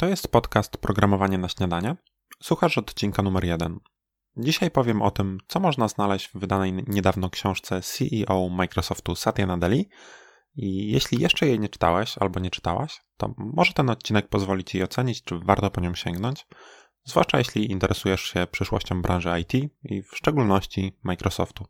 To jest podcast Programowanie na śniadanie. Słuchasz odcinka numer jeden. Dzisiaj powiem o tym, co można znaleźć w wydanej niedawno książce CEO Microsoftu Satya Nadeli. I jeśli jeszcze jej nie czytałeś albo nie czytałaś, to może ten odcinek pozwoli Ci ocenić, czy warto po nią sięgnąć, zwłaszcza jeśli interesujesz się przyszłością branży IT i w szczególności Microsoftu.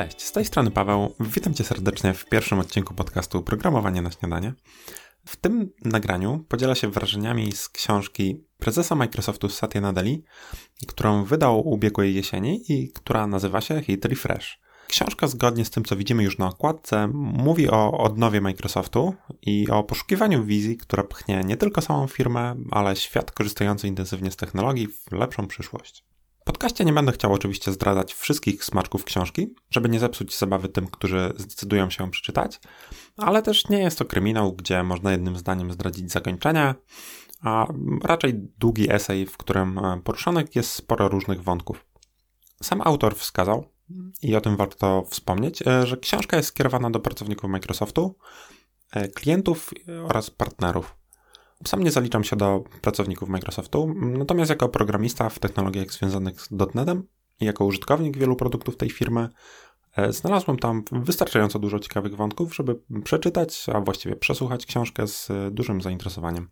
Cześć, z tej strony Paweł. Witam Cię serdecznie w pierwszym odcinku podcastu Programowanie na śniadanie. W tym nagraniu podzielę się wrażeniami z książki prezesa Microsoftu Satya Nadeli, którą wydał ubiegłej jesieni i która nazywa się Hit Refresh. Książka, zgodnie z tym, co widzimy już na okładce, mówi o odnowie Microsoftu i o poszukiwaniu wizji, która pchnie nie tylko samą firmę, ale świat korzystający intensywnie z technologii w lepszą przyszłość podcaście nie będę chciał oczywiście zdradzać wszystkich smaczków książki, żeby nie zepsuć zabawy tym, którzy zdecydują się przeczytać, ale też nie jest to kryminał, gdzie można jednym zdaniem zdradzić zakończenie, a raczej długi esej, w którym e, poruszonych jest sporo różnych wątków. Sam autor wskazał, i o tym warto wspomnieć, e, że książka jest skierowana do pracowników Microsoftu, e, klientów oraz partnerów. Sam nie zaliczam się do pracowników Microsoftu, natomiast jako programista w technologiach związanych z .NETem i jako użytkownik wielu produktów tej firmy e, znalazłem tam wystarczająco dużo ciekawych wątków, żeby przeczytać, a właściwie przesłuchać książkę z dużym zainteresowaniem.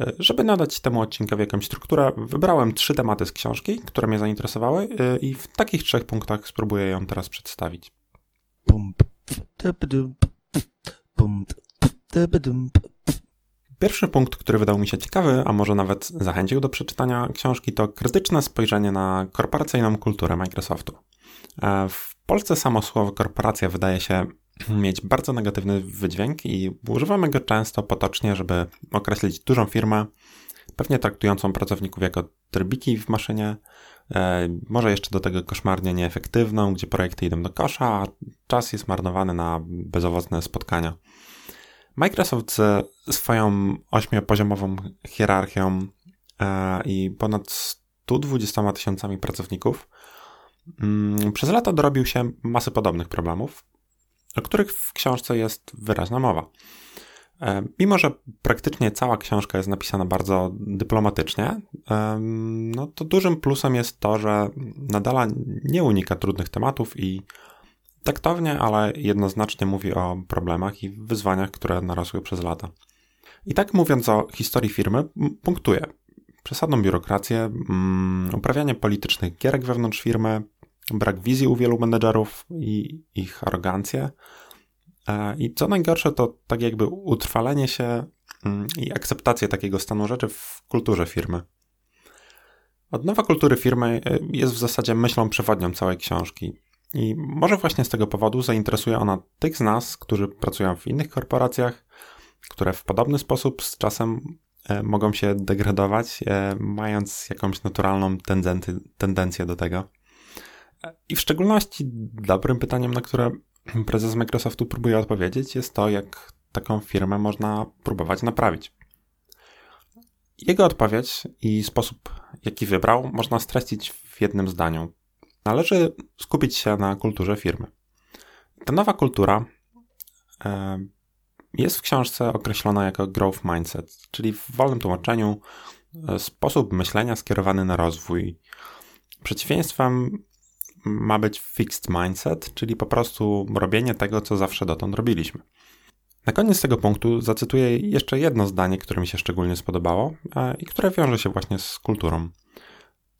E, żeby nadać temu odcinkowi jakąś strukturę, wybrałem trzy tematy z książki, które mnie zainteresowały e, i w takich trzech punktach spróbuję ją teraz przedstawić. Pierwszy punkt, który wydał mi się ciekawy, a może nawet zachęcił do przeczytania książki, to krytyczne spojrzenie na korporacyjną kulturę Microsoftu. E, w Polsce samo słowo korporacja wydaje się mieć bardzo negatywny wydźwięk i używamy go często potocznie, żeby określić dużą firmę, pewnie traktującą pracowników jako trybiki w maszynie, e, może jeszcze do tego koszmarnie nieefektywną, gdzie projekty idą do kosza, a czas jest marnowany na bezowocne spotkania. Microsoft swoją ośmiopoziomową hierarchią e, i ponad 120 tysiącami pracowników mm, przez lata dorobił się masy podobnych problemów, o których w książce jest wyraźna mowa. E, mimo, że praktycznie cała książka jest napisana bardzo dyplomatycznie, e, no to dużym plusem jest to, że nadal nie unika trudnych tematów i Taktownie, ale jednoznacznie mówi o problemach i wyzwaniach, które narosły przez lata. I tak mówiąc o historii firmy, punktuje przesadną biurokrację, mm, uprawianie politycznych gierek wewnątrz firmy, brak wizji u wielu menedżerów i ich arogancję. E, I co najgorsze, to tak jakby utrwalenie się mm, i akceptację takiego stanu rzeczy w kulturze firmy. Odnowa kultury firmy e, jest w zasadzie myślą przewodnią całej książki. I może właśnie z tego powodu zainteresuje ona tych z nas, którzy pracują w innych korporacjach, które w podobny sposób z czasem e, mogą się degradować, e, mając jakąś naturalną tendencję do tego. I w szczególności dobrym pytaniem, na które prezes Microsoftu próbuje odpowiedzieć, jest to, jak taką firmę można próbować naprawić. Jego odpowiedź i sposób, jaki wybrał, można streścić w jednym zdaniu. Należy skupić się na kulturze firmy. Ta nowa kultura e, jest w książce określona jako growth mindset, czyli w wolnym tłumaczeniu e, sposób myślenia skierowany na rozwój. Przeciwieństwem ma być fixed mindset, czyli po prostu robienie tego, co zawsze dotąd robiliśmy. Na koniec tego punktu zacytuję jeszcze jedno zdanie, które mi się szczególnie spodobało e, i które wiąże się właśnie z kulturą.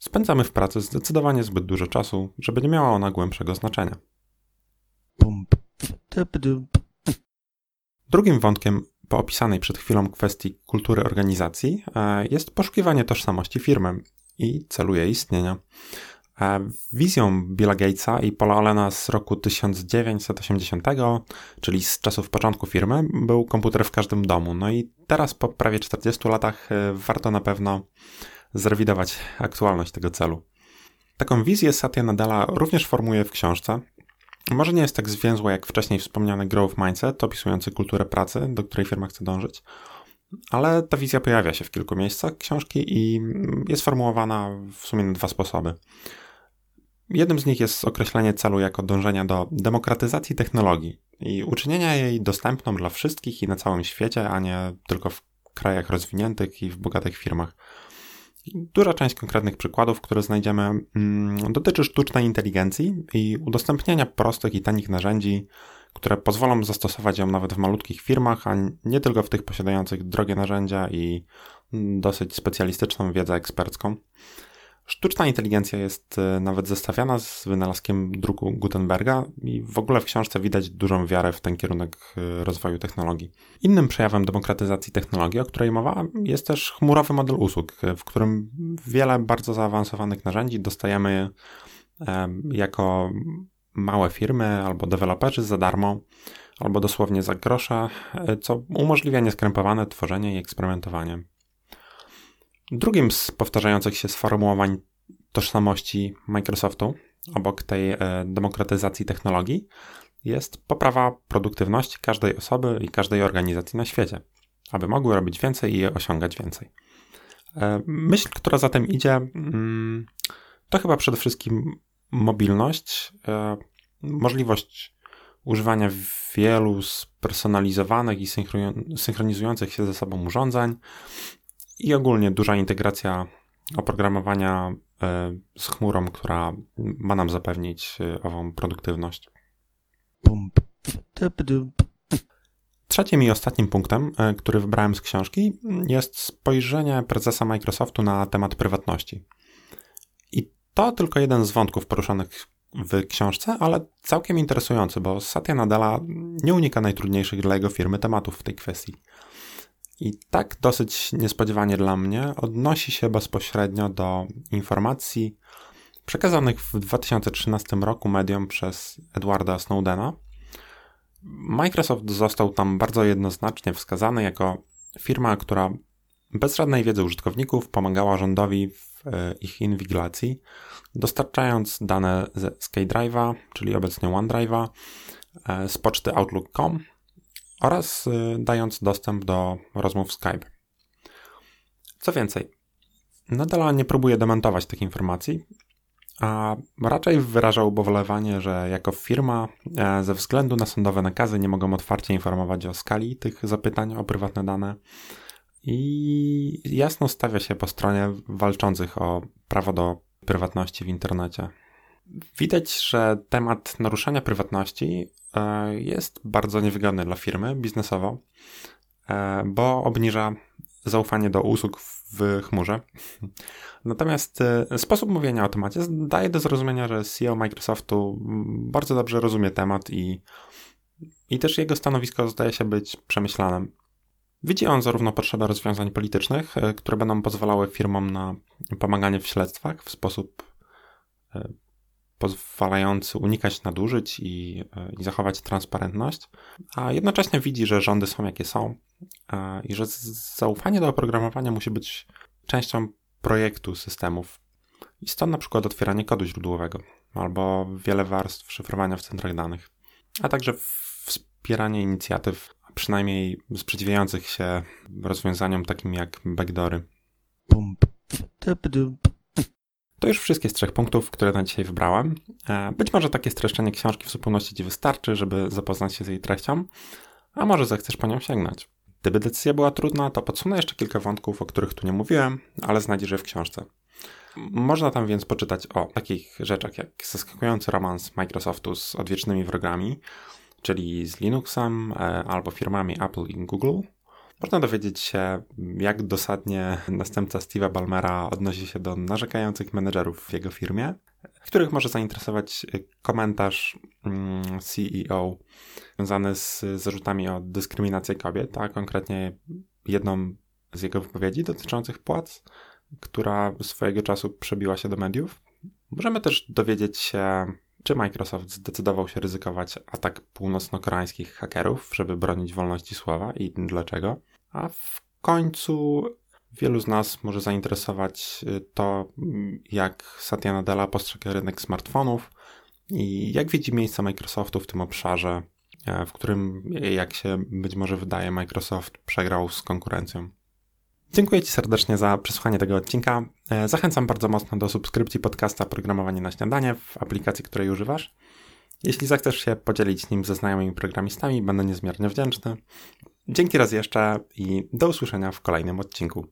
Spędzamy w pracy zdecydowanie zbyt dużo czasu, żeby nie miała ona głębszego znaczenia. Drugim wątkiem po opisanej przed chwilą kwestii kultury organizacji e, jest poszukiwanie tożsamości firmy i celu jej istnienia. E, wizją Billa Gatesa i Paula Allena z roku 1980, czyli z czasów początku firmy, był komputer w każdym domu. No i teraz po prawie 40 latach e, warto na pewno zrewidować aktualność tego celu. Taką wizję Satya Nadella również formuje w książce. Może nie jest tak zwięzła jak wcześniej wspomniany growth mindset, opisujący kulturę pracy, do której firma chce dążyć, ale ta wizja pojawia się w kilku miejscach książki i jest formułowana w sumie na dwa sposoby. Jednym z nich jest określenie celu jako dążenia do demokratyzacji technologii i uczynienia jej dostępną dla wszystkich i na całym świecie, a nie tylko w krajach rozwiniętych i w bogatych firmach. Duża część konkretnych przykładów, które znajdziemy, mm, dotyczy sztucznej inteligencji i udostępniania prostych i tanich narzędzi, które pozwolą zastosować ją nawet w malutkich firmach, a nie tylko w tych posiadających drogie narzędzia i dosyć specjalistyczną wiedzę ekspercką. Sztuczna inteligencja jest e, nawet zestawiana z wynalazkiem druku Gutenberga i w ogóle w książce widać dużą wiarę w ten kierunek e, rozwoju technologii. Innym przejawem demokratyzacji technologii, o której mowa, jest też chmurowy model usług, w którym wiele bardzo zaawansowanych narzędzi dostajemy jako małe firmy albo deweloperzy za darmo, albo dosłownie za grosze, e, co umożliwia nieskrępowane tworzenie i eksperymentowanie. Drugim z powtarzających się sformułowań tożsamości Microsoftu, obok tej e, demokratyzacji technologii, jest poprawa produktywności każdej osoby i każdej organizacji na świecie, aby mogły robić więcej i osiągać więcej. E, myśl, która za tym idzie, mm, to chyba przede wszystkim mobilność, e, możliwość używania wielu spersonalizowanych i synchronizujących się ze sobą urządzeń, i ogólnie duża integracja oprogramowania e, z chmurą, która ma nam zapewnić e, ową produktywność. Trzecim i ostatnim punktem, e, który wybrałem z książki, jest spojrzenie prezesa Microsoftu na temat prywatności. I to tylko jeden z wątków poruszonych w książce, ale całkiem interesujący, bo Satya Nadella nie unika najtrudniejszych dla jego firmy tematów w tej kwestii. I tak dosyć niespodziewanie dla mnie odnosi się bezpośrednio do informacji przekazanych w 2013 roku mediom przez Edwarda Snowdena. Microsoft został tam bardzo jednoznacznie wskazany jako firma, która bez żadnej wiedzy użytkowników pomagała rządowi w e, ich inwigilacji, dostarczając dane ze SkyDrive'a, czyli obecnie OneDrive'a, e, z poczty Outlook.com oraz y, dając dostęp do rozmów Skype. Co więcej, nadal nie próbuje dementować tych informacji, a raczej wyraża ubolewanie, że jako firma e, ze względu na sądowe nakazy nie mogą otwarcie informować o skali tych zapytań o prywatne dane i jasno stawia się po stronie walczących o prawo do prywatności w internecie. Widać, że temat naruszania prywatności E, jest bardzo niewygodny dla firmy biznesowo, e, bo obniża zaufanie do usług w chmurze. Natomiast e, sposób mówienia o temacie daje do zrozumienia, że CEO Microsoftu bardzo dobrze rozumie temat i, i też jego stanowisko zdaje się być przemyślanym. Widzi on zarówno potrzebę rozwiązań politycznych, które będą pozwalały firmom na pomaganie w śledztwach w sposób pozwalający unikać nadużyć i, i zachować transparentność, a jednocześnie widzi, że rządy są jakie są i że zaufanie do oprogramowania musi być częścią projektu systemów. I stąd na przykład otwieranie kodu źródłowego albo wiele warstw szyfrowania w centrach danych, a także wspieranie inicjatyw, przynajmniej sprzeciwiających się rozwiązaniom takim jak backdory. To już wszystkie z trzech punktów, które na dzisiaj wybrałem. E, być może takie streszczenie książki w zupełności Ci wystarczy, żeby zapoznać się z jej treścią, a może zechcesz po nią sięgnąć. Gdyby decyzja była trudna, to podsunę jeszcze kilka wątków, o których tu nie mówiłem, ale znajdziesz je w książce. Można tam więc poczytać o takich rzeczach jak zaskakujący romans Microsoftu z odwiecznymi wrogami, czyli z Linuxem e, albo firmami Apple i Google, można dowiedzieć się, jak dosadnie następca Steve'a Balmera odnosi się do narzekających menedżerów w jego firmie, których może zainteresować komentarz mm, CEO związany z zarzutami o dyskryminację kobiet, a konkretnie jedną z jego wypowiedzi dotyczących płac, która swojego czasu przebiła się do mediów. Możemy też dowiedzieć się, czy Microsoft zdecydował się ryzykować atak północno-koreańskich hakerów, żeby bronić wolności słowa i dlaczego. A w końcu wielu z nas może zainteresować y, to, jak Satya Nadella postrzega rynek smartfonów i jak widzi miejsce Microsoftu w tym obszarze w którym, jak się być może wydaje, Microsoft przegrał z konkurencją. Dziękuję Ci serdecznie za przesłuchanie tego odcinka. Zachęcam bardzo mocno do subskrypcji podcasta Programowanie na Śniadanie w aplikacji, której używasz. Jeśli zechcesz się podzielić nim ze znajomymi programistami, będę niezmiernie wdzięczny. Dzięki raz jeszcze i do usłyszenia w kolejnym odcinku.